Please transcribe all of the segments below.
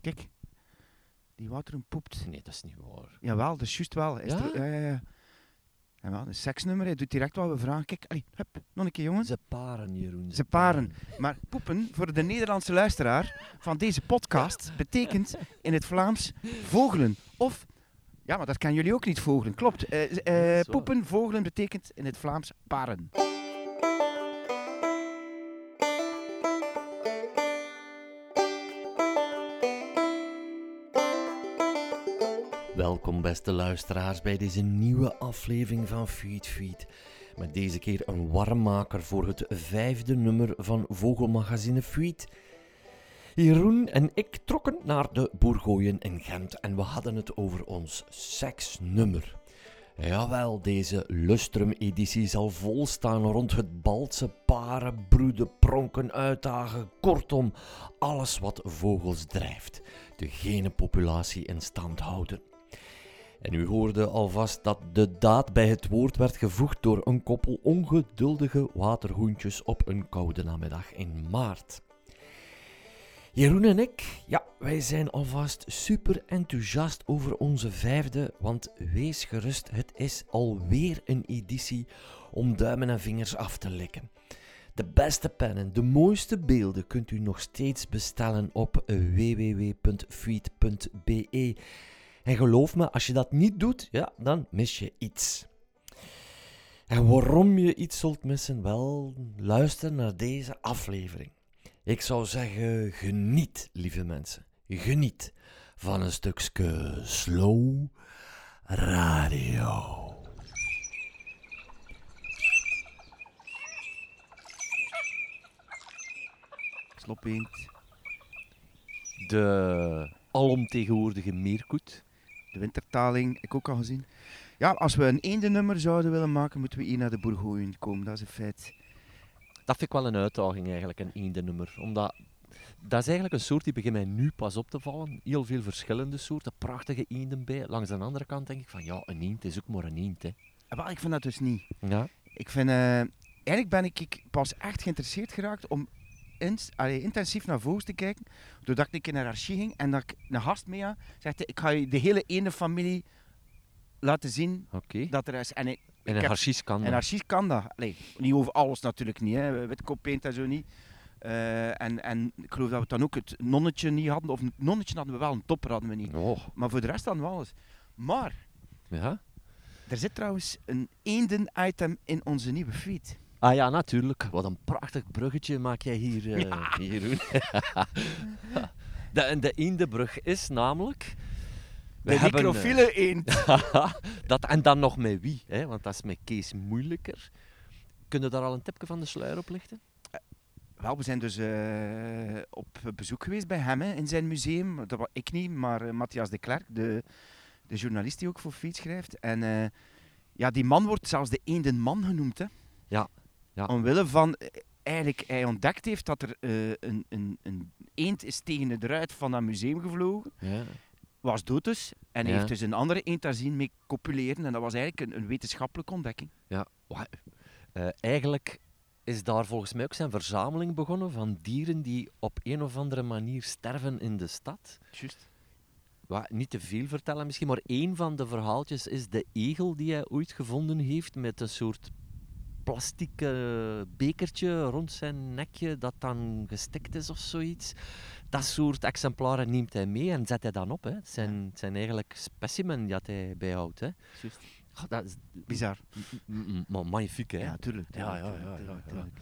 Kijk. Die Wouteren poept. Nee, dat is niet waar. Jawel, dat is juist wel. Is Ja? er- ja, ja, ja. En wel, een seksnummer, hij doet direct wat we vragen. Kijk, allee, hup, nog een keer jongens. Ze paren, Jeroen. Ze paren. Maar poepen voor de Nederlandse luisteraar van deze podcast betekent in het Vlaams vogelen. Of, ja, maar dat kan jullie ook niet vogelen, klopt. Eh, eh, poepen, vogelen betekent in het Vlaams paren. Welkom beste luisteraars bij deze nieuwe aflevering van Feed Feed. Met deze keer een warmmaker voor het vijfde nummer van Vogelmagazine Feed. Jeroen en ik trokken naar de Bourgooien in Gent en we hadden het over ons seksnummer. Jawel, deze Lustrum-editie zal volstaan rond het baltse paren, broeden, pronken, uitdagen, kortom, alles wat vogels drijft. De genenpopulatie in stand houden. En u hoorde alvast dat de daad bij het woord werd gevoegd door een koppel ongeduldige waterhoentjes op een koude namiddag in maart. Jeroen en ik, ja, wij zijn alvast super enthousiast over onze vijfde, want wees gerust, het is alweer een editie om duimen en vingers af te likken. De beste pennen, de mooiste beelden kunt u nog steeds bestellen op www.feed.be. En geloof me, als je dat niet doet, ja, dan mis je iets. En waarom je iets zult missen? Wel, luister naar deze aflevering. Ik zou zeggen, geniet, lieve mensen. Geniet van een stukje slow radio. Slopeend. De alomtegenwoordige meerkoet. De wintertaling, ik ook al gezien. Ja, als we een eendennummer zouden willen maken, moeten we hier naar de Bourgooien komen. Dat is een feit. Dat vind ik wel een uitdaging eigenlijk, een eendennummer. Omdat dat is eigenlijk een soort die begint mij nu pas op te vallen. Heel veel verschillende soorten, prachtige eenden bij. Langs de andere kant denk ik van ja, een eend is ook maar een eend. Hè. Ah, Wel, ik vind dat dus niet. Ja. Ik vind, eh, eigenlijk ben ik ik pas echt geïnteresseerd geraakt om allee, intensief naar vogels te kijken. Doordat ik een keer naar Archie ging en dat ik een gast mee had. Zegt ik ga je de hele ene familie laten zien dat er is. En, hij- En een harsis kan en dat. Archie kan dat. Allee, niet over alles natuurlijk niet. Hè. Witkooppeent en zo niet. Eh, en, en ik geloof dat we dan ook het nonnetje niet hadden. Of het nonnetje hadden we wel, een topper hadden we niet. Oh, Maar voor de rest hadden we alles. Maar ja. er zit trouwens een eenden-item in onze nieuwe feed. Ah ja, natuurlijk. Wat een prachtig bruggetje maak jij hier, eh Jeroen. de, de eendenbrug is namelijk... we De hebben, eh, microfiele eend. dat, en dan nog met wie, hè? want dat is met Kees moeilijker. Kun je daar al een tipje van de sluier op lichten? Wel, we zijn dus eh, op bezoek geweest bij hem hè, in zijn museum. Dat was ik niet, maar eh, Matthias de Klerk, de, de journalist die ook voor Feed schrijft. En eh, ja, die man wordt zelfs de eendenman genoemd. Hè. Ja, ja. Omwille van, eh, eigenlijk, hij ontdekt heeft dat er eh, een, een, een eend is tegen de ruit van dat museum gevlogen. Ja. Was dood dus. En hij heeft dus een andere eend daar zien mee copuleren. En dat was eigenlijk een, een wetenschappelijke ontdekking. Ja, eh, eigenlijk is daar volgens mij ook zijn verzameling begonnen van dieren die op een of andere manier sterven in de stad. Juist. Wa- niet te veel vertellen misschien, maar één van de verhaaltjes is de egel die hij ooit gevonden heeft met een soort plastic bekertje rond zijn nekje dat dan gestikt is of zoiets. Dat soort exemplaren neemt hij mee en zet hij dan op. Hè. Het, zijn, het zijn eigenlijk specimen dat hij bijhoudt. Hè. Juist. Dat is Bizar. maar magnifiek, hè? Ja, tuurlijk. Ja, ja, tuurlijk, ja, tuurlijk, ja, ja. tuurlijk.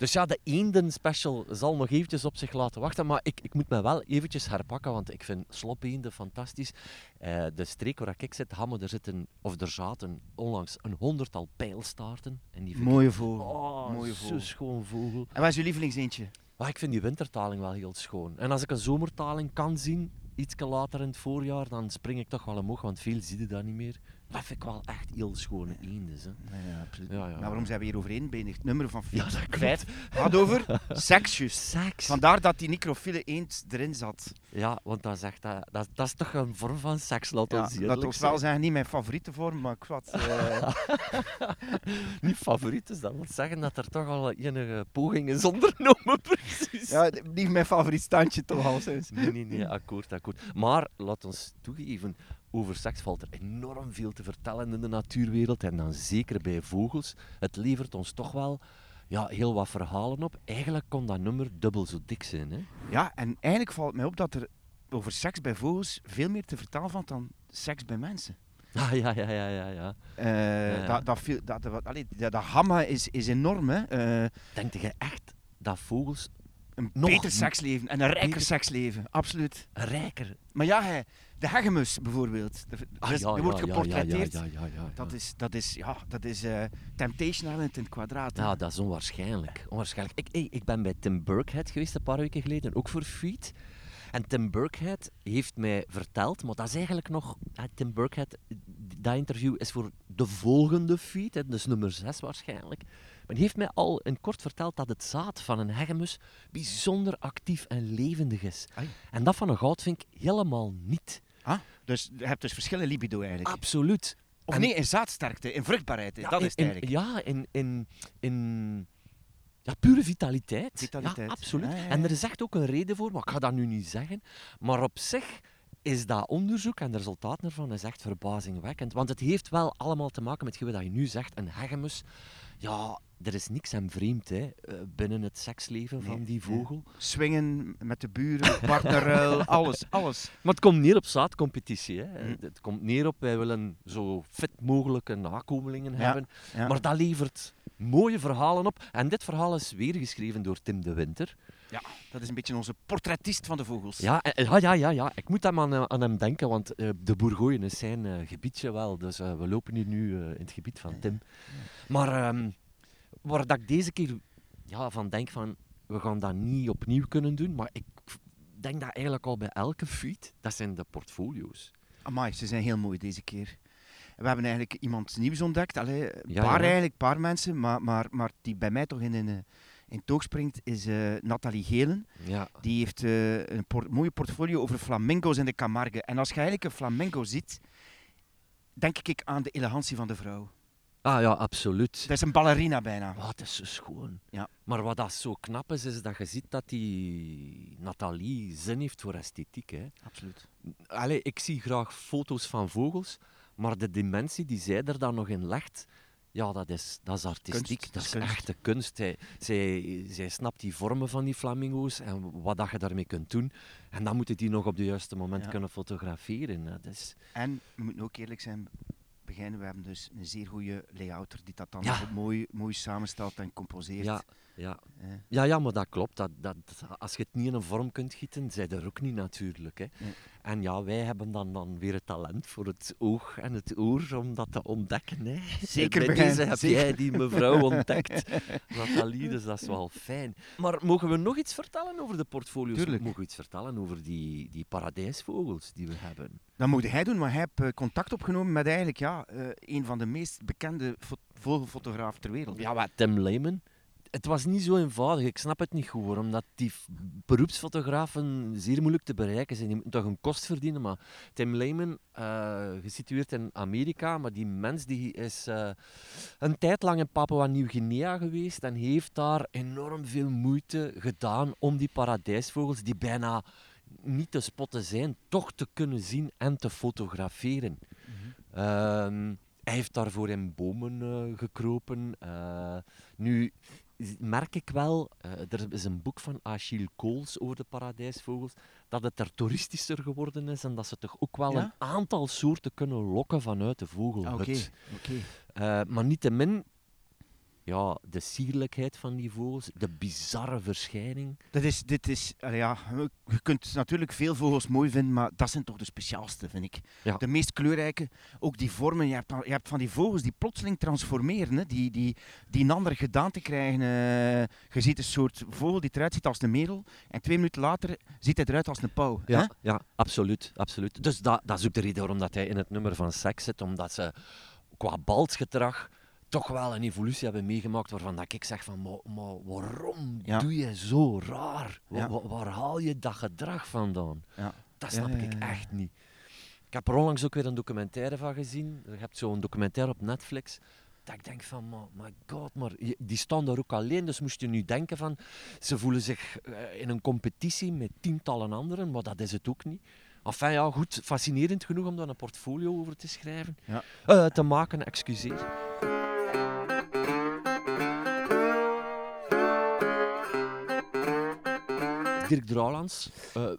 Dus ja, de eenden special zal nog eventjes op zich laten wachten. Maar ik, ik moet me wel eventjes herpakken, want ik vind slopeenden fantastisch. Eh, de streek waar ik zit, Hamme, er, zitten, of er zaten onlangs een honderdtal pijlstaarten. En die ik- Mooie vogel. Oh, Mooie zo vogel. schoon vogel. En wat is uw lievelingseentje? Maar ik vind die wintertaling wel heel schoon. En als ik een zomertaling kan zien, iets later in het voorjaar, dan spring ik toch wel omhoog, want veel zie je daar niet meer. Dat vind ik wel echt heel schone eenders. Hè. Ja, ja, absoluut. Ja, ja, Maar waarom zijn we hier over Het nummer van Ja, Fiets dat klopt. Vijf gaat over seksjes. Seks. Vandaar dat die necrofiele eend erin zat. Ja, want dat is, echt, dat, dat, dat is toch een vorm van seks, laat Ja, ons dat eerlijk was zijn. wel zeggen, niet mijn favoriete vorm, maar ik wat. eh, Niet favoriet, dus dat wil zeggen dat er toch al enige poging is ondernomen, precies. ja, niet mijn favoriet standje toch al sinds. Nee, nee, nee, akkoord, akkoord. Maar laat ons toegeven, over seks valt er enorm veel te vertellen in de natuurwereld. En dan zeker bij vogels. Het levert ons toch wel ja, heel wat verhalen op. Eigenlijk kon dat nummer dubbel zo dik zijn. Hè? Ja, en eigenlijk valt mij op dat er over seks bij vogels veel meer te vertellen valt dan seks bij mensen. Ah, ja, ja, ja, ja, ja. Eh, Ja. Dat, dat, dat, dat, allee, dat, dat gamma is, is enorm. Hè. Eh, Denk je echt dat vogels een beter seksleven en een rijker seksleven, absoluut. rijker... Maar ja, hè, de hegemus bijvoorbeeld. De, Ah, dus- ja, die wordt geportretteerd. Dat is, dat is, ja, dat is eh, Temptation Island in het kwadraat. Ja, dat is onwaarschijnlijk. onwaarschijnlijk. Ik, hey, ik ben bij Tim Burkhead geweest een paar weken geleden, ook voor Feed. En Tim Burkhead heeft mij verteld, maar dat is eigenlijk nog... ja, Tim Burkhead, dat interview is voor de volgende Feed, hè, dus nummer 6 waarschijnlijk. Maar die heeft mij al in kort verteld dat het zaad van een hegemus bijzonder actief en levendig is. Ai. En dat van een goudvink helemaal niet. Ah, dus je hebt dus verschillende libido eigenlijk. Absoluut. of en- nee, in zaadsterkte, in vruchtbaarheid. Ja, dat in- is het eigenlijk. Ja, in, in, in ja, pure vitaliteit. Vitaliteit. Ja, absoluut. Ja, ja, ja. En er is echt ook een reden voor, maar ik ga dat nu niet zeggen. Maar op zich is dat onderzoek en de resultaten ervan is echt verbazingwekkend. Want het heeft wel allemaal te maken met wat je nu zegt. Een hegemus, ja, er is niks aan vreemd hè, eh, binnen het seksleven van die nee. vogel. Swingen met de buren, partnerruil, alles, alles. Maar het komt neer op zaadcompetitie. Hè. Hm. Het komt neer op, wij willen zo fit mogelijke nakomelingen Ja, hebben. Ja. Maar dat levert mooie verhalen op. En dit verhaal is weer geschreven door Tim de Winter. Dat is een beetje onze portretist van de vogels. Ja, ja, ja, ja, ja. ik moet hem aan, eh, aan hem denken, want eh, de Bourgogne is zijn eh, gebiedje wel. Dus eh, we lopen hier nu eh, in het gebied van Tim. Maar ehm, waar dat ik deze keer ja, van denk van, we gaan dat niet opnieuw kunnen doen, maar ik denk dat eigenlijk al bij elke feed, dat zijn de portfolio's. Amai, ze zijn heel mooi deze keer. We hebben eigenlijk iemand nieuws ontdekt. Allee, een Ja, paar ja. eigenlijk, paar mensen. Maar, maar, maar die bij mij toch in, in, in toog springt, is eh, Nathalie Gelen. Ja, Die heeft eh, een por- mooie portfolio over flamingo's in de Camargue. En als je eigenlijk een flamingo ziet, denk ik aan de elegantie van de vrouw. Ah ja, absoluut. Dat is een ballerina bijna. Het is zo schoon. Ja. Maar wat dat zo knap is, is dat je ziet dat die Nathalie zin heeft voor esthetiek. Hè. Absoluut. Allee, ik zie graag foto's van vogels, maar de dimensie die zij er dan nog in legt, ja, dat is, dat is artistiek. Kunst, dat is is kunst. echte kunst. Zij, zij, zij snapt die vormen van die flamingo's en wat dat je daarmee kunt doen. En dan moeten die nog op het juiste moment Ja. kunnen fotograferen. Dat is, En we moeten ook eerlijk zijn, beginnen, we hebben dus een zeer goede layouter die dat dan Ja. mooi, mooi samenstelt en composeert. ja, ja. Ja, ja, maar dat klopt. Dat, dat, als je het niet in een vorm kunt gieten, zij er ook niet natuurlijk. Hè. Nee. En ja, wij hebben dan, dan weer het talent voor het oog en het oor om dat te ontdekken. Hè. Zeker, Bij deze heb zeker. jij die mevrouw ontdekt, Nathalie, dus dat is wel fijn. Maar mogen we nog iets vertellen over de portfolio's? Tuurlijk. Mogen we iets vertellen over die, die paradijsvogels die we hebben? Dat moet hij doen, maar hij heeft eh, contact opgenomen met eigenlijk ja, eh, een van de meest bekende fo- vogelfotografen ter wereld. Ja, wat Tim Lehman. Het was niet zo eenvoudig, ik snap het niet goed, hoor, omdat die beroepsfotografen zeer moeilijk te bereiken zijn. Die moeten toch een kost verdienen, maar Tim Lehman, eh, gesitueerd in Amerika, maar die mens die is eh, een tijd lang in Papua-Nieuw-Guinea geweest en heeft daar enorm veel moeite gedaan om die paradijsvogels, die bijna niet te spotten zijn, toch te kunnen zien en te fotograferen. Ehm, hij heeft daarvoor in bomen eh, gekropen. Nu merk ik wel, eh, er is een boek van Achille Kools over de paradijsvogels, dat het er toeristischer geworden is en dat ze toch ook wel Ja? een aantal soorten kunnen lokken vanuit de vogelhut. Ah, Oké, oké. Eh, maar niettemin ja, de sierlijkheid van die vogels, de bizarre verschijning. Dat is, dit is, ja, je kunt natuurlijk veel vogels mooi vinden, maar dat zijn toch de speciaalste, vind ik. Ja. De meest kleurrijke, ook die vormen. Je hebt, je hebt van die vogels die plotseling transformeren, hè, die, die, die een andere gedaante krijgen. eh. je ziet een soort vogel die eruit ziet als een merel, en twee minuten later ziet hij eruit als een pauw. hè? Ja, ja absoluut, absoluut. Dus dat, dat is ook de reden waarom dat hij in het nummer van seks zit, omdat ze qua balsgedrag toch wel een evolutie hebben meegemaakt waarvan dat ik zeg van, maar, maar waarom Ja. doe je zo raar? Wa- Ja. wa- waar haal je dat gedrag vandaan? Ja. Dat snap ik echt niet. Ik heb er onlangs ook weer een documentaire van gezien. Je hebt zo'n documentaire op Netflix. Dat ik denk van, maar, my god, maar die staan daar ook alleen. Dus moest je nu denken van, ze voelen zich eh, in een competitie met tientallen anderen, maar dat is het ook niet. Enfin ja, goed, fascinerend genoeg om daar een portfolio over te schrijven. Ja. Eh, te maken, excuseer. Dirk Drouwlands, eh,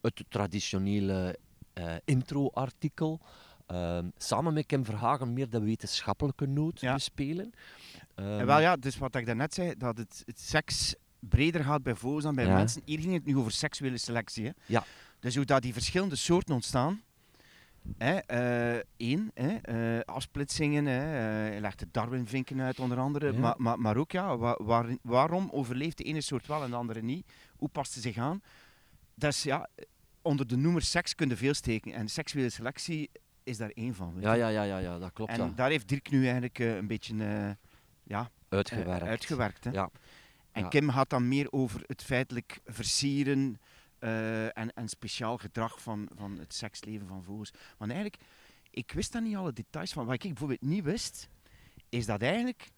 het traditionele eh, intro-artikel. ehm, samen met Kim Verhagen meer de wetenschappelijke noot Ja. bespelen. Ehm, En wel ja, dus wat ik daarnet zei, dat het, het seks breder gaat bij vogels dan bij Ja. mensen. Hier ging het nu over seksuele selectie. Hè. Ja. Dus hoe dat die verschillende soorten ontstaan. Hè, eh, één, hè, afsplitsingen. Hè, hij legt de Darwin-vinken uit onder andere. Ja. Maar, maar, maar ook ja, wa- waar- waarom overleeft de ene soort wel en de andere niet? Hoe past ze zich aan? Dat is, ja, onder de noemer seks kun je veel steken. En seksuele selectie is daar één van. weet ja, ja, ja, ja, ja, dat klopt. en ja. daar heeft Dirk nu eigenlijk eh, een beetje eh, ja, eh, Uitgewerkt. uitgewerkt. Hè. Ja. En Ja. Kim gaat dan meer over het feitelijk versieren en, en speciaal gedrag van, van het seksleven van vogels. Want eigenlijk, ik wist daar niet alle details van. Wat ik bijvoorbeeld niet wist, is dat eigenlijk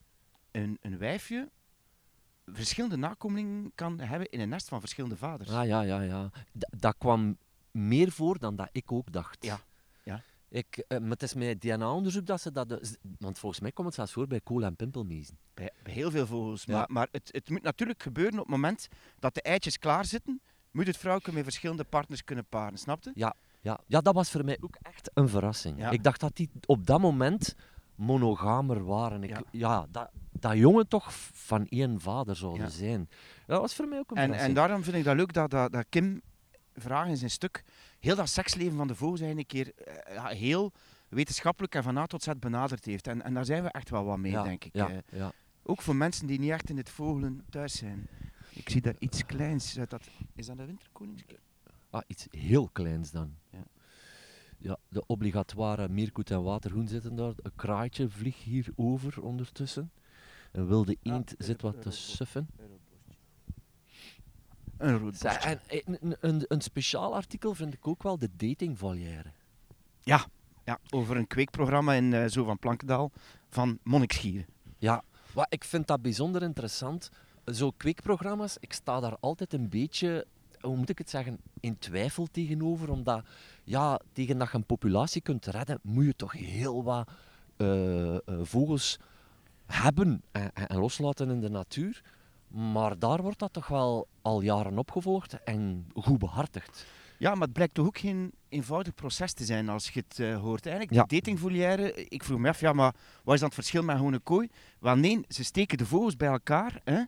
een, een wijfje verschillende nakomelingen kan hebben in een nest van verschillende vaders. Ah, ja, ja, ja. D- dat kwam meer voor dan dat ik ook dacht. Ja, ja. Ik, maar het is met DNA-onderzoek dat ze dat... dus- Want volgens mij komt het zelfs voor bij kool- en pimpelmezen. Bij, bij heel veel vogels. Ja. Maar, maar het, het moet natuurlijk gebeuren op het moment dat de eitjes klaar zitten, moet het vrouwtje met verschillende partners kunnen paren, snap je? Ja, ja, dat was voor mij ook echt een verrassing. Ja. Ik dacht dat die op dat moment monogamer waren. Ik, Ja. ja. dat, dat jongen toch van één vader zouden Ja. zijn. Dat was voor mij ook een En, en daarom vind ik dat leuk dat, dat, dat Kim vragen in zijn stuk heel dat seksleven van de vogels een keer eh, heel wetenschappelijk en van A tot Z benaderd heeft. En, en daar zijn we echt wel wat mee, ja, denk ik. Ja, eh. ja. ook voor mensen die niet echt in het vogelen thuis zijn. Ik zie daar iets kleins. Dat, is dat een winterkoningskip? Ah, iets heel kleins dan. Ja. Ja, de obligatoire meerkoet en waterhoen zitten daar. Een kraaitje vliegt hier over ondertussen. Een wilde eend zit wat te suffen. Een rood Zij-. En een, een, een speciaal artikel vind ik ook wel de datingvolière. Ja, over een kweekprogramma in eh, Zo van Plankendaal van Monnikschieren. Ja, wat, ik vind dat bijzonder interessant. Zo kweekprogramma's, ik sta daar altijd een beetje, hoe moet ik het zeggen, in twijfel tegenover. Omdat, ja, tegen dat je een populatie kunt redden, moet je toch heel wat eh, eh, vogels hebben en, en- en loslaten in de natuur. Maar daar wordt dat toch wel al jaren opgevolgd en goed behartigd. Ja, maar het blijkt toch ook geen eenvoudig proces te zijn als je het eh, hoort. Eigenlijk, Ja. die ik vroeg me af, ja, maar wat is dan het verschil met gewoon een kooi? Wel nee, ze steken de vogels bij elkaar. Hè?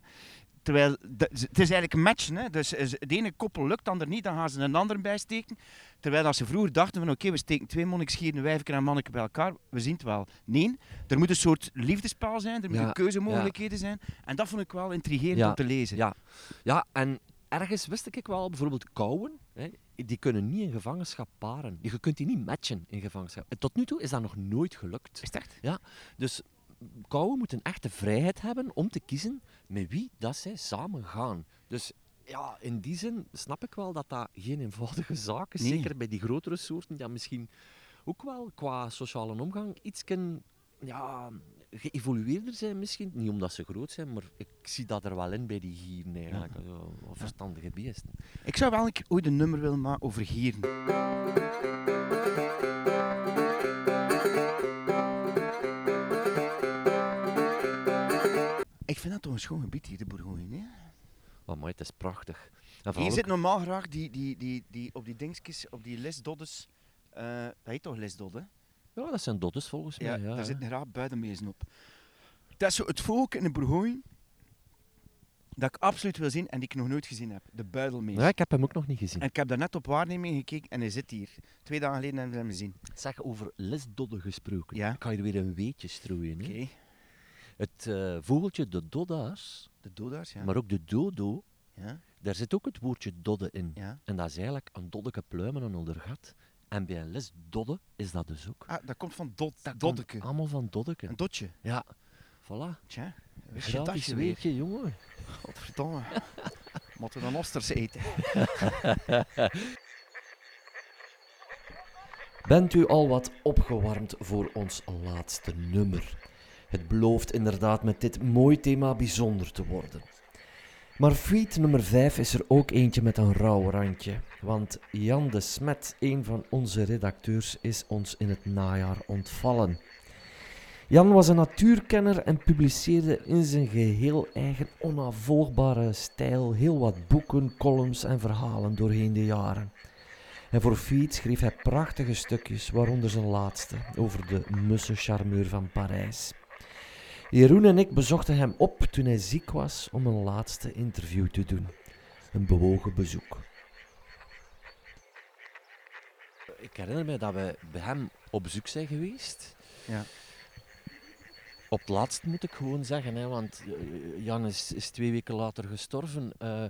Terwijl, de- het is eigenlijk een match. Hè? Dus eh, het ene koppel lukt, de ander niet, dan gaan ze een ander bijsteken. Terwijl als ze vroeger dachten van oké, we steken twee monnikschieren, wijfje en een manneke bij elkaar, we zien het wel. Nee, er moet een soort liefdespel zijn, er moeten Ja, keuzemogelijkheden zijn. En dat vond ik wel intrigerend Ja, om te lezen. Ja, ja en ergens wist ik wel, bijvoorbeeld kauwen, hè, die kunnen niet in gevangenschap paren. Je kunt die niet matchen in gevangenschap. En tot nu toe is dat nog nooit gelukt. Is het echt? Dus kauwen moeten echt de vrijheid hebben om te kiezen met wie dat zij samen gaan. Dus ja, in die zin snap ik wel dat dat geen eenvoudige zaak is. Nee. Zeker bij die grotere soorten, die misschien ook wel qua sociale omgang iets ja, geëvolueerder zijn misschien. Niet omdat ze groot zijn, maar ik zie dat er wel in bij die gieren eigenlijk. Zo, verstandige beesten. Ik zou wel een ooit een nummer willen maken over gieren. Vind dat toch een schoon gebied hier, de Bourgogne. Hè? Maar mooi, het is prachtig. Hier zit normaal graag die, die, die, die, op die dingetjes, op die lesdoddes. eh dat heet toch lesdod, hè? Ja, dat zijn dodders volgens mij. Ja, Ja, daar zitten graag buitenmezen op. Dat is zo het volk in de Bourgogne dat ik absoluut wil zien en die ik nog nooit gezien heb. De buidelmees. Ja, ik heb hem ook nog niet gezien. En ik heb daar net op waarneming gekeken en hij zit hier. Twee dagen geleden hebben we hem gezien. Zeg, over lesdodden gesproken. Ja. Ik ga hier weer een weetje strooien. Oké. Het eh, vogeltje de dodda's, De ja. maar ook de dodo, ja. daar zit ook het woordje dodde in. ja. En dat is eigenlijk een doddeke pluimen en onder gat. En bij een les dodde is dat dus ook. Ah, dat komt van dot, Dat doddeke. Allemaal van doddeke. Een dotje. Ja, voilà. Tja, wist je dat je jongen. Godverdomme. Moeten we dan osters eten? Bent u al wat opgewarmd voor ons laatste nummer? Het belooft inderdaad met dit mooi thema bijzonder te worden. Maar feat nummer 5 is er ook eentje met een rauw randje. Want Jan de Smet, een van onze redacteurs, is ons in het najaar ontvallen. Jan was een natuurkenner en publiceerde in zijn geheel eigen onafvolgbare stijl heel wat boeken, columns en verhalen doorheen de jaren. En voor Fiets schreef hij prachtige stukjes, waaronder zijn laatste, over de mussencharmeur van Parijs. Jeroen en ik bezochten hem op toen hij ziek was om een laatste interview te doen. Een bewogen bezoek. Ik herinner me dat we bij hem op bezoek zijn geweest. Ja. Op het laatst moet ik gewoon zeggen, hè, want Jan is, is twee weken later gestorven. Eh,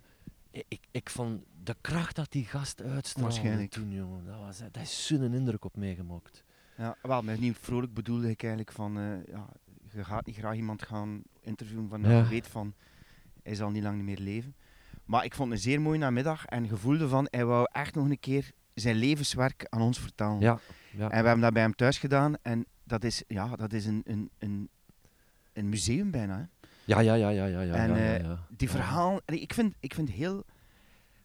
ik, ik vond de kracht dat die gast uitstraalde Waarschijnlijk. toen, jongen, dat, was, dat is zo'n indruk op mij gemaakt. Ja, wel, met niet vrolijk bedoelde ik eigenlijk van, eh, ja, je gaat niet graag iemand gaan interviewen van, Ja. je weet van, hij zal niet lang niet meer leven. Maar ik vond het een zeer mooie namiddag en gevoelde van, hij wou echt nog een keer zijn levenswerk aan ons vertellen. Ja, ja. En we hebben dat bij hem thuis gedaan en dat is, ja, dat is een, een, een, een museum bijna. Hè. Ja, ja, ja, ja, ja, ja, En, ja, ja, eh. Die verhaal, ik vind, ik vind heel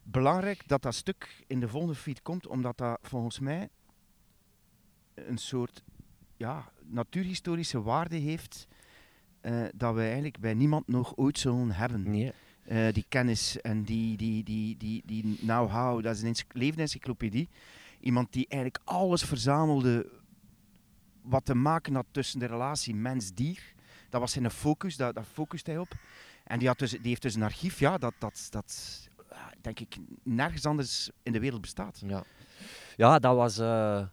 belangrijk dat dat stuk in de volgende feed komt, omdat dat volgens mij een soort ja, natuurhistorische waarde heeft eh, dat we eigenlijk bij niemand nog ooit zullen hebben. Nee, Eh, die kennis en die, die, die, die, die know-how, dat is een encyc- levende encyclopedie. Iemand die eigenlijk alles verzamelde wat te maken had tussen de relatie mens-dier. Dat was zijn focus, daar, daar focust hij op. En die, had dus, die heeft dus een archief, ja, dat, dat, dat denk ik nergens anders in de wereld bestaat. ja. ja, dat was eh,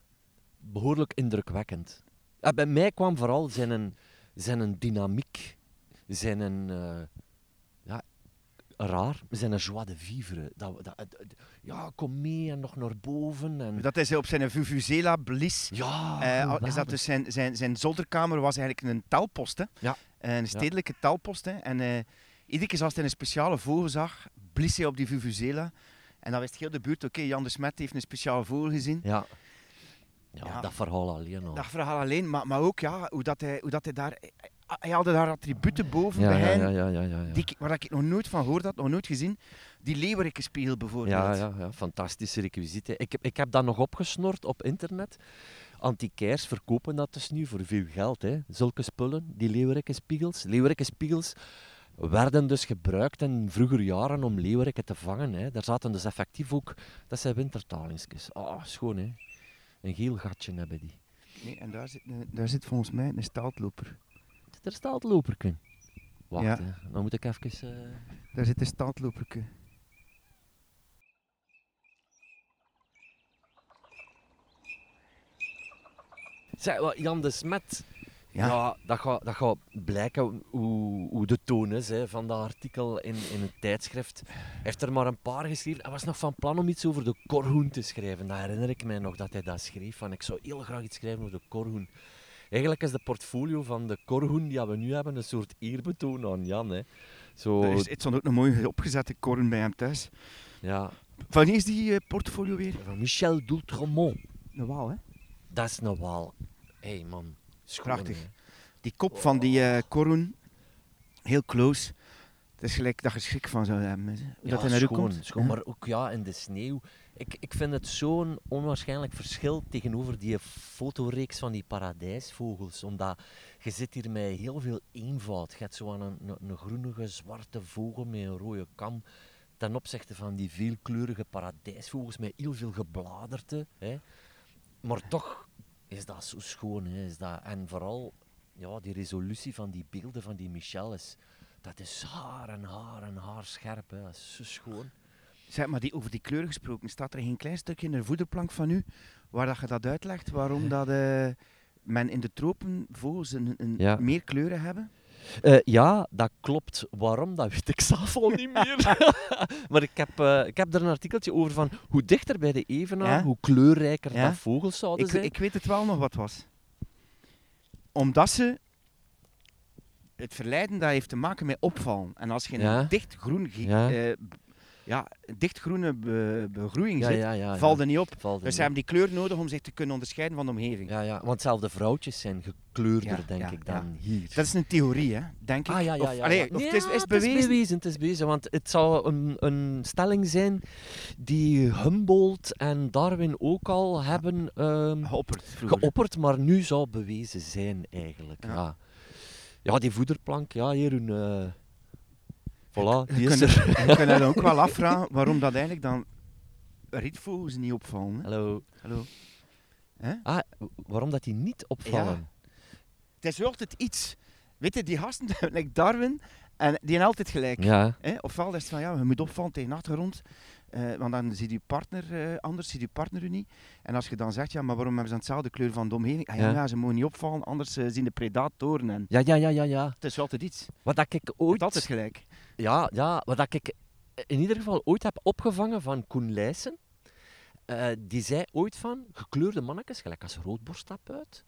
behoorlijk indrukwekkend. Ja, bij mij kwam vooral zijn, een, zijn een dynamiek, zijn een, eh, ja, raar, zijn een joie de vivre. Dat, dat, ja, kom mee en nog naar boven. En, Dat is hij op zijn Vuvuzela Bliss. ja, Eh, is dat dus zijn, zijn, zijn zolderkamer was eigenlijk een. Hè? Ja. Een stedelijke. Hè? En eh, iedere keer als hij een speciale vogel zag, blies hij op die Vuvuzela. En dan wist heel de buurt, oké, Jan de Smet heeft een speciale vogel gezien. Ja. Ja, Ja. dat verhaal alleen al. Dat verhaal alleen, maar, maar ook ja, hoe, dat hij, hoe dat hij daar... Hij haalde daar attributen boven ja, bij ja, hen, ja, ja. Die, ik- waar ik nog nooit van gehoord had, nog nooit gezien. Die leeuwerikenspiegel bijvoorbeeld. Ja, ja, ja, fantastische requisieten. Ik heb, ik heb dat nog opgesnord op internet. Antiquairs verkopen dat dus nu voor veel geld. Hè. Zulke spullen, die leeuwerenkenspiegels. Leeuwerenkenspiegels werden dus gebruikt in vroeger jaren om leeuweriken te vangen. Hè. Daar zaten dus effectief ook, dat zijn wintertalingsjes. Ah, schoon hè. Een geel gatje hebben die. Nee, en daar zit, een- daar zit volgens mij een staaldloper. Er staat loperken. Wacht, Ja. hè. dan moet ik even... eh, Daar zit een staaldloperke. Zeg, wat, Jan de Smet. Ja. Ja, dat, gaat, dat gaat blijken hoe, hoe de toon is hè, van dat artikel in, in het tijdschrift. Hij heeft er maar een paar geschreven. Hij was nog van plan om iets over de korhoen te schrijven. Dat herinner ik mij nog dat hij dat schreef. Van, ik zou heel graag iets schrijven over de korhoen. Eigenlijk is de portfolio van de korhoen die we nu hebben een soort eerbetoon aan Jan. Hè. Zo, Er is, het stond ook een mooi opgezette koren bij hem thuis. ja, Van wie is die eh, portfolio weer? van Michel Doultremont. Een waal, hè? Dat is een waal. Hé hey man, Prachtig. hè. Die kop van die eh koren, heel close. Het is gelijk dat je schrik van zou hebben. Hoe dat hij naar u komt. schoon, maar ook ja, in de sneeuw. Ik, ik vind het zo'n onwaarschijnlijk verschil tegenover die fotoreeks van die paradijsvogels. Omdat je zit hier met heel veel eenvoud. Je hebt zo een, een, een groenige, zwarte vogel met een rode kam. Ten opzichte van die veelkleurige paradijsvogels met heel veel gebladerte. Hè. Maar toch is dat zo schoon. Hè, is dat, en vooral ja, die resolutie van die beelden van die Michelles, dat is haar en haar en haar scherp. Hè. Dat is zo schoon. Zeg maar, die, over die kleur gesproken, staat er geen klein stukje in de voederplank van u waar dat je dat uitlegt, waarom dat, eh, men in de tropen vogels een, een Ja. meer kleuren hebben? Eh, ja, dat klopt. Waarom, dat weet ik zelf al niet meer. maar ik heb, eh, ik heb er een artikeltje over van hoe dichter bij de evenaar, Ja? hoe kleurrijker Ja? dat vogels zouden Ik, zijn. ik weet het wel nog wat was. Omdat ze het verleiden dat heeft te maken met opvallen. En als je Ja. een dichtgroen ge- Ja. dichtgroene be- begroeiing ja, zit, ja, ja, valt er niet op. Valt er Dus ze hebben die kleur nodig om zich te kunnen onderscheiden van de omgeving. Ja, ja, want zelfs de vrouwtjes zijn gekleurder, denk ik, dan hier. Dat is een theorie, hè, denk ik. Ah, ja, ja, Of, ja. allee, of het is, is het bewezen. Het is bewezen, want het zou een, een stelling zijn die Humboldt en Darwin ook al hebben ehm, Geopperd maar nu zou bewezen zijn eigenlijk. Ja, Ja. ja. die voederplank, ja, hier een... eh voilà, Je die is kunt, er. je kunt je ook wel afvragen waarom dat eigenlijk dan rietvogels niet opvallen. Hè? Hallo. Hallo. Hè? Ah, waarom dat die niet opvallen? Het is altijd iets. Weet je, die gasten, like Darwin, en die zijn altijd gelijk. Ja, Hè? Ofwel is het van, ja, je moet opvallen tegen de achtergrond, eh, want dan ziet je partner eh, anders, ziet je partner u niet. En als je dan zegt, ja, maar waarom hebben ze hetzelfde kleur van de omgeving? Ah, ja, Ja. ja, ze mogen niet opvallen, anders eh, zien de predatoren. En ja, ja, ja, ja. ja. het is altijd iets. Wat dat ik Het ooit... is altijd gelijk. Ja, ja, wat ik in ieder geval ooit heb opgevangen van Koen Leijsen. eh, die zei ooit van gekleurde mannetjes, gelijk als roodborstap uit,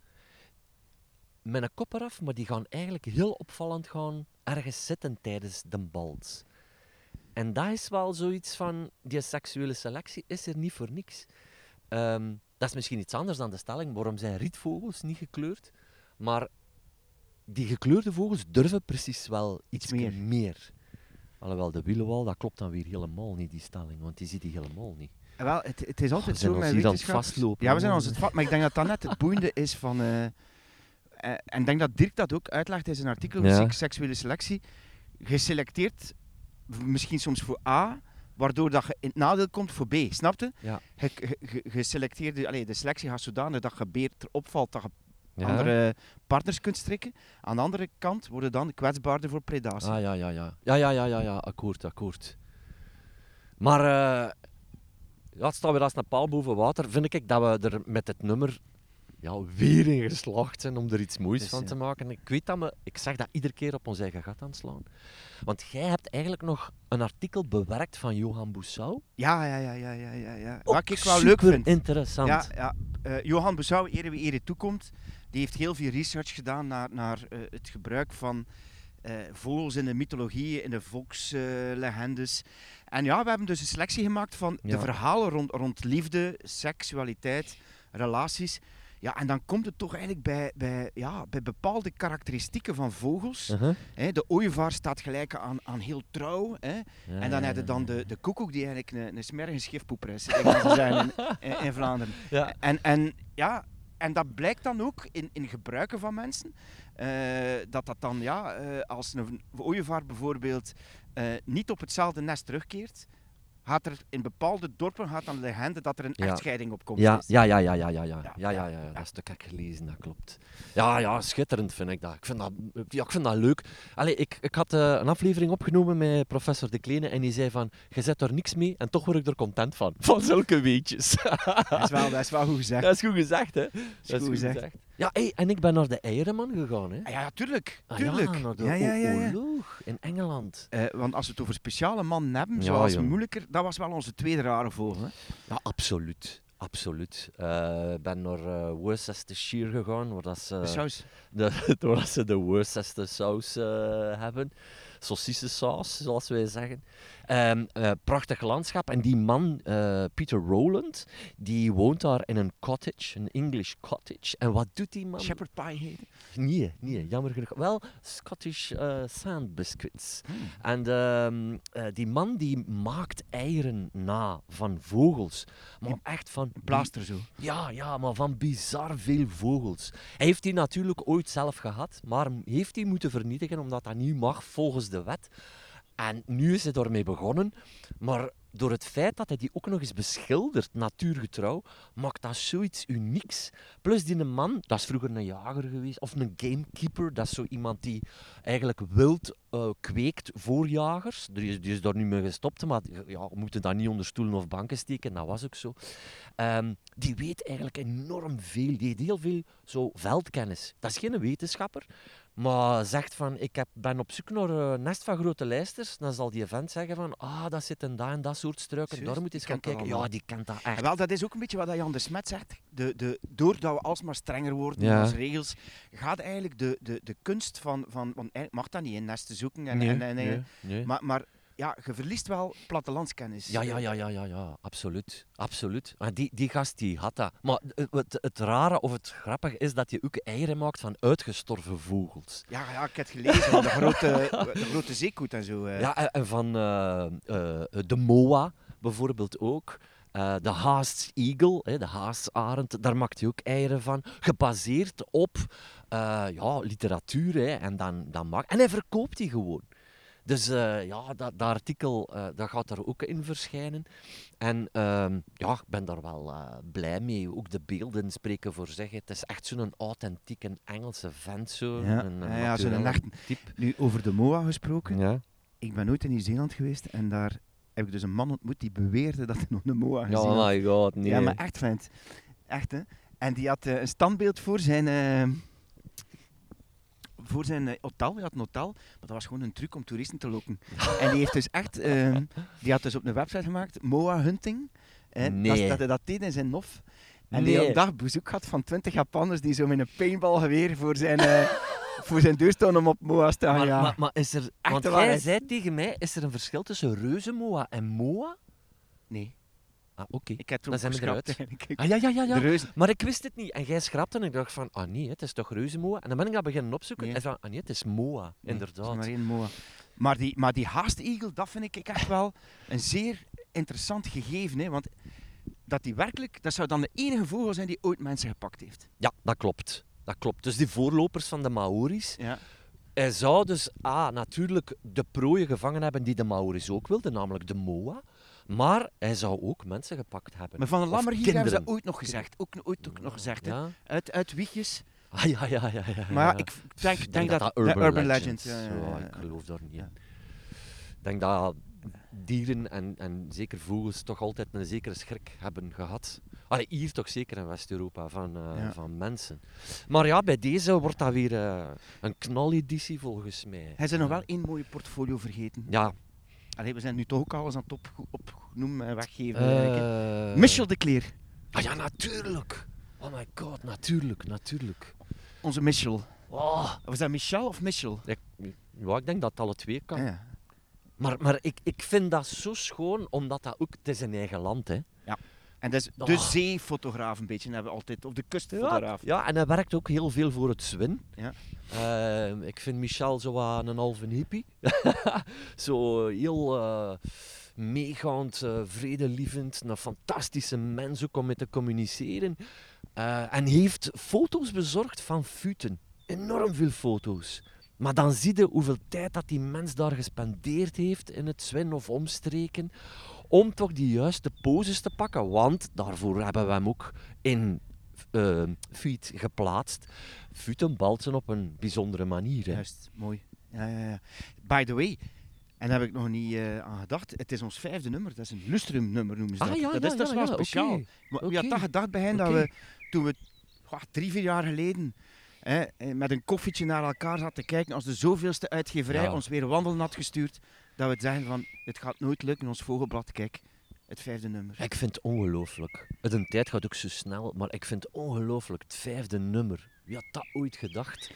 met een kop eraf, maar die gaan eigenlijk heel opvallend gaan ergens zitten tijdens de bals. En dat is wel zoiets van, die seksuele selectie is er niet voor niks. Ehm, dat is misschien iets anders dan de stelling, waarom zijn rietvogels niet gekleurd? Maar die gekleurde vogels durven precies wel iets meer. meer. Alhoewel, de wielenwal, dat klopt dan weer helemaal niet, die stelling, want die ziet die helemaal niet. En Wel, het, het is altijd zijn zo met wetenschappers. vastlopen, Ja, we zijn ons het vat, maar ik denk dat dat net het boeiende is van... eh, eh, en ik denk dat Dirk dat ook uitlegt in zijn artikel, Ja. seksuele selectie. Geselecteerd, misschien soms voor A, waardoor dat je in het nadeel komt voor B. Snapte? Ja. Je, geselecteerde, allee, de selectie gaat zodanig dat je beter opvalt dat je Ja? andere partners kunt strikken. Aan de andere kant worden dan kwetsbaarder voor predatie. Ah, ja, ja, ja. Ja, ja, ja, ja, ja. akkoord, akkoord. Maar, eh ja, het staat weer als een paal boven water. Vind ik dat we er met het nummer ja, weer in geslaagd zijn om er iets moois Dus, van ja. te maken. Ik weet dat we, ik zeg dat iedere keer op ons eigen gat aan slaan. Want jij hebt eigenlijk nog een artikel bewerkt van Johan Boussau. Ja, ja, ja, ja, ja, ja. Wat ik wel leuk vind. interessant. Ja, ja. eh, Johan Boussau, ere wie ere toekomt, die heeft heel veel research gedaan naar, naar eh, het gebruik van eh, vogels in de mythologie, in de volkslegendes. en ja, we hebben dus een selectie gemaakt van de verhalen rond, rond liefde, seksualiteit, relaties. Ja, en dan komt het toch eigenlijk bij, bij, ja, bij bepaalde karakteristieken van vogels. Uh-huh. Hè, de ooievaar staat gelijk aan, aan heel trouw. Hè. Ja, En dan ja, heb je dan de, de koekoek die eigenlijk een, een smerige schifpoeper is, in, in, in Vlaanderen. Ja. En, en, ja, en dat blijkt dan ook in, in gebruiken van mensen. eh, dat dat dan, ja, eh, als een ooievaar bijvoorbeeld eh, niet op hetzelfde nest terugkeert, gaat er in bepaalde dorpen gaat dan de legende dat er een Ja. echtscheiding op komt. Ja, ja, ja, ja, ja, ja, ja, Ja, ja, ja, dat stuk heb ik gelezen, dat klopt. Ja, ja, schitterend vind ik dat. Ik vind dat, ja, ik vind dat leuk. Allee, ik, ik had eh, een aflevering opgenomen met professor De Kleine en die zei van, je zet er niks mee en toch word ik er content van. Van zulke weetjes. Dat is wel, dat is wel goed gezegd. dat is goed gezegd, hè? Dat goed gezegd. Ja, hey, en ik ben naar de Eierenman gegaan, hè? Ah, ja, tuurlijk. Ah, tuurlijk. ja, naar de Ja, ja, ja, ja. oorlog in Engeland. Eh, want als we het over speciale mannen hebben, Ja, zoals moeilijker, dat was wel onze tweede rare vogel. Hè? Ja, absoluut. Absoluut. Eh, Ik ben naar uh, Worcestershire gegaan, waar dat ze... De saus. de, ze de Worcester saus eh, hebben. Saucissensaus, zoals wij zeggen. Ehm, eh, prachtig landschap. En die man, eh, Peter Rowland, die woont daar in een cottage, een English cottage. En wat doet die man? Shepherd pie heet. Nee, nee, jammer genoeg. Wel, Scottish eh, sand biscuits. Hmm. En ehm, eh, die man die maakt eieren na van vogels. Maar echt van... Een plaaster zo. Ja, ja, maar van bizar veel vogels. Hij heeft die natuurlijk ooit zelf gehad, maar heeft die moeten vernietigen omdat dat niet mag volgens de wet. En nu is hij daarmee begonnen. Maar door het feit dat hij die ook nog eens beschildert, natuurgetrouw, maakt dat zoiets unieks. Plus die man, dat is vroeger een jager geweest, of een gamekeeper, dat is zo iemand die eigenlijk wild uh, kweekt voor jagers. Die is, die daar nu mee gestopt, maar ja, we moeten dat niet onder stoelen of banken steken, dat was ook zo. Um, die weet eigenlijk enorm veel, die heeft heel veel zo veldkennis. Dat is geen wetenschapper, maar zegt van, ik heb, ben op zoek naar een nest van grote lijsters, dan zal die event zeggen van, ah, dat zit in dat en dat soort struiken, daar moet je eens gaan kijken. Ja, die kent dat echt. wel, dat is ook een beetje wat Jan de Smet zegt. De, de, doordat we alsmaar strenger worden ja. onze regels, gaat eigenlijk de, de, de kunst van, van, want mag dat niet, in nesten zoeken. En, nee, en, en, nee, nee. Maar, maar ja, je verliest wel plattelandskennis. Ja, ja, ja, ja, ja, ja. absoluut. absoluut. Maar die, die gast die had dat. Maar het, het rare of het grappige is dat je ook eieren maakt van uitgestorven vogels. Ja, ja ik heb het gelezen. de, grote, de grote zeekoet en zo. Ja, en van uh, uh, de moa bijvoorbeeld ook. Uh, de Haast's Eagle, hè, de Haasarend, daar maakt hij ook eieren van. Gebaseerd op ja, literatuur. Hè, en, dan, dan maakt... en hij verkoopt die gewoon. Dus uh, ja, dat, dat artikel uh, dat gaat er ook in verschijnen. En uh, ja, ik ben daar wel uh, blij mee. Ook de beelden spreken voor zich. Het is echt zo'n authentieke Engelse vent. Zo. Ja, een, ja, ja zo'n echt type. Nu, over de MOA gesproken. Ja. Ik ben nooit in Nieuw-Zeeland geweest en daar heb ik dus een man ontmoet die beweerde dat hij nog een MOA gezien had. Oh my god, nee. Ja, maar echt vent. Echt, hè. En die had een standbeeld voor zijn voor zijn eh, hotel. Hij had een hotel, maar dat was gewoon een truc om toeristen te lokken. en die heeft dus echt, uh, die had dus op een website gemaakt, Moa Hunting. nee. dat, dat hij dat deed in zijn nof. En nee. die een dag bezoek had van 20 Japanners die zo met een paintballgeweer voor zijn, uh, voor zijn deur stonden om op Moa's te gaan maar, ja. maar, maar, is er, want jij zei tegen mij, is er een verschil tussen reuzenmoa en moa? Nee. Ah, oké. Ik heb Dan zijn we eruit. Ah, ja, ja, ja. ja. Maar ik wist het niet. En jij schrapte en ik dacht van, ah nee, het is toch reuzenmoa? En dan ben ik dat beginnen opzoeken. Nee. En van, ah nee, het is moa, Nee, inderdaad. het is maar één moa. Maar die, maar die haastegel, dat vind ik echt wel een zeer interessant gegeven. Hè? Want dat die werkelijk, dat zou dan de enige vogel zijn die ooit mensen gepakt heeft. Ja, dat klopt. Dat klopt. Dus die voorlopers van de Maori's. Ja. Hij zou dus ah, natuurlijk de prooien gevangen hebben die de Maori's ook wilden, namelijk de moa. Maar hij zou ook mensen gepakt hebben. Maar van de Lammer hier hebben ze dat ooit nog gezegd. Ook ooit ook nog gezegd. hè. Uit, uit wiegjes. Ah, ja, ja, ja. ja, Maar ik denk, denk, dat, Urban, Legends. Legend. Ja, ja, Zo, ja, ik geloof daar niet in. Ik denk dat dieren en, en zeker vogels toch altijd een zekere schrik hebben gehad. Allee, hier toch zeker in West-Europa van, eh, Ja. van mensen. Maar ja, bij deze wordt dat weer eh, een knaleditie volgens mij. Hij zijn nog wel één mooie portfolio vergeten. Ja. Allee, we zijn nu toch ook alles aan het op, opnoemen en weggeven. eh Michel de Kleer. Ah ja, natuurlijk. Oh my god, natuurlijk, natuurlijk. Onze Michel. Oh, Was dat Michel of Michel? ik, ja, ik denk dat het alle twee kan. Ja. Maar, maar ik, ik vind dat zo schoon, omdat dat ook... Het is een eigen land, hè. En dat is de Oh. zeefotograaf een beetje, hebben we altijd. Of de kustfotograaf. Ja, en hij werkt ook heel veel voor het Zwin. Ja. Eh, ik vind Michel zo wat een halve hippie. zo heel eh, meegaand, eh, vredelievend, een fantastische mens ook om mee te communiceren. Eh, en heeft foto's bezorgd van Futen. Enorm veel foto's. Maar dan zie je hoeveel tijd dat die mens daar gespendeerd heeft in het Zwin of omstreken. Om toch die juiste poses te pakken. Want daarvoor hebben we hem ook in eh Fiet geplaatst. Futen balsen op een bijzondere manier. Hè. Juist, mooi. Ja, ja, ja. By the way, en daar heb ik nog niet eh, aan gedacht, het is ons vijfde nummer. Dat is een lustrum nummer noemen ze Ah, dat. ja, dat ja, is, dat ja, wel speciaal. Maar Wie had dat gedacht bij hen, dat we toen we goh, drie, vier jaar geleden hè, eh, met een koffietje naar elkaar zaten te kijken als de zoveelste uitgeverij ons weer wandelen had gestuurd, dat we het zeggen van, het gaat nooit lukken, ons vogelblad, kijk, het vijfde nummer. Ik vind het ongelooflijk. Een tijd gaat ook zo snel, maar ik vind het ongelooflijk. Het vijfde nummer. Wie had dat ooit gedacht?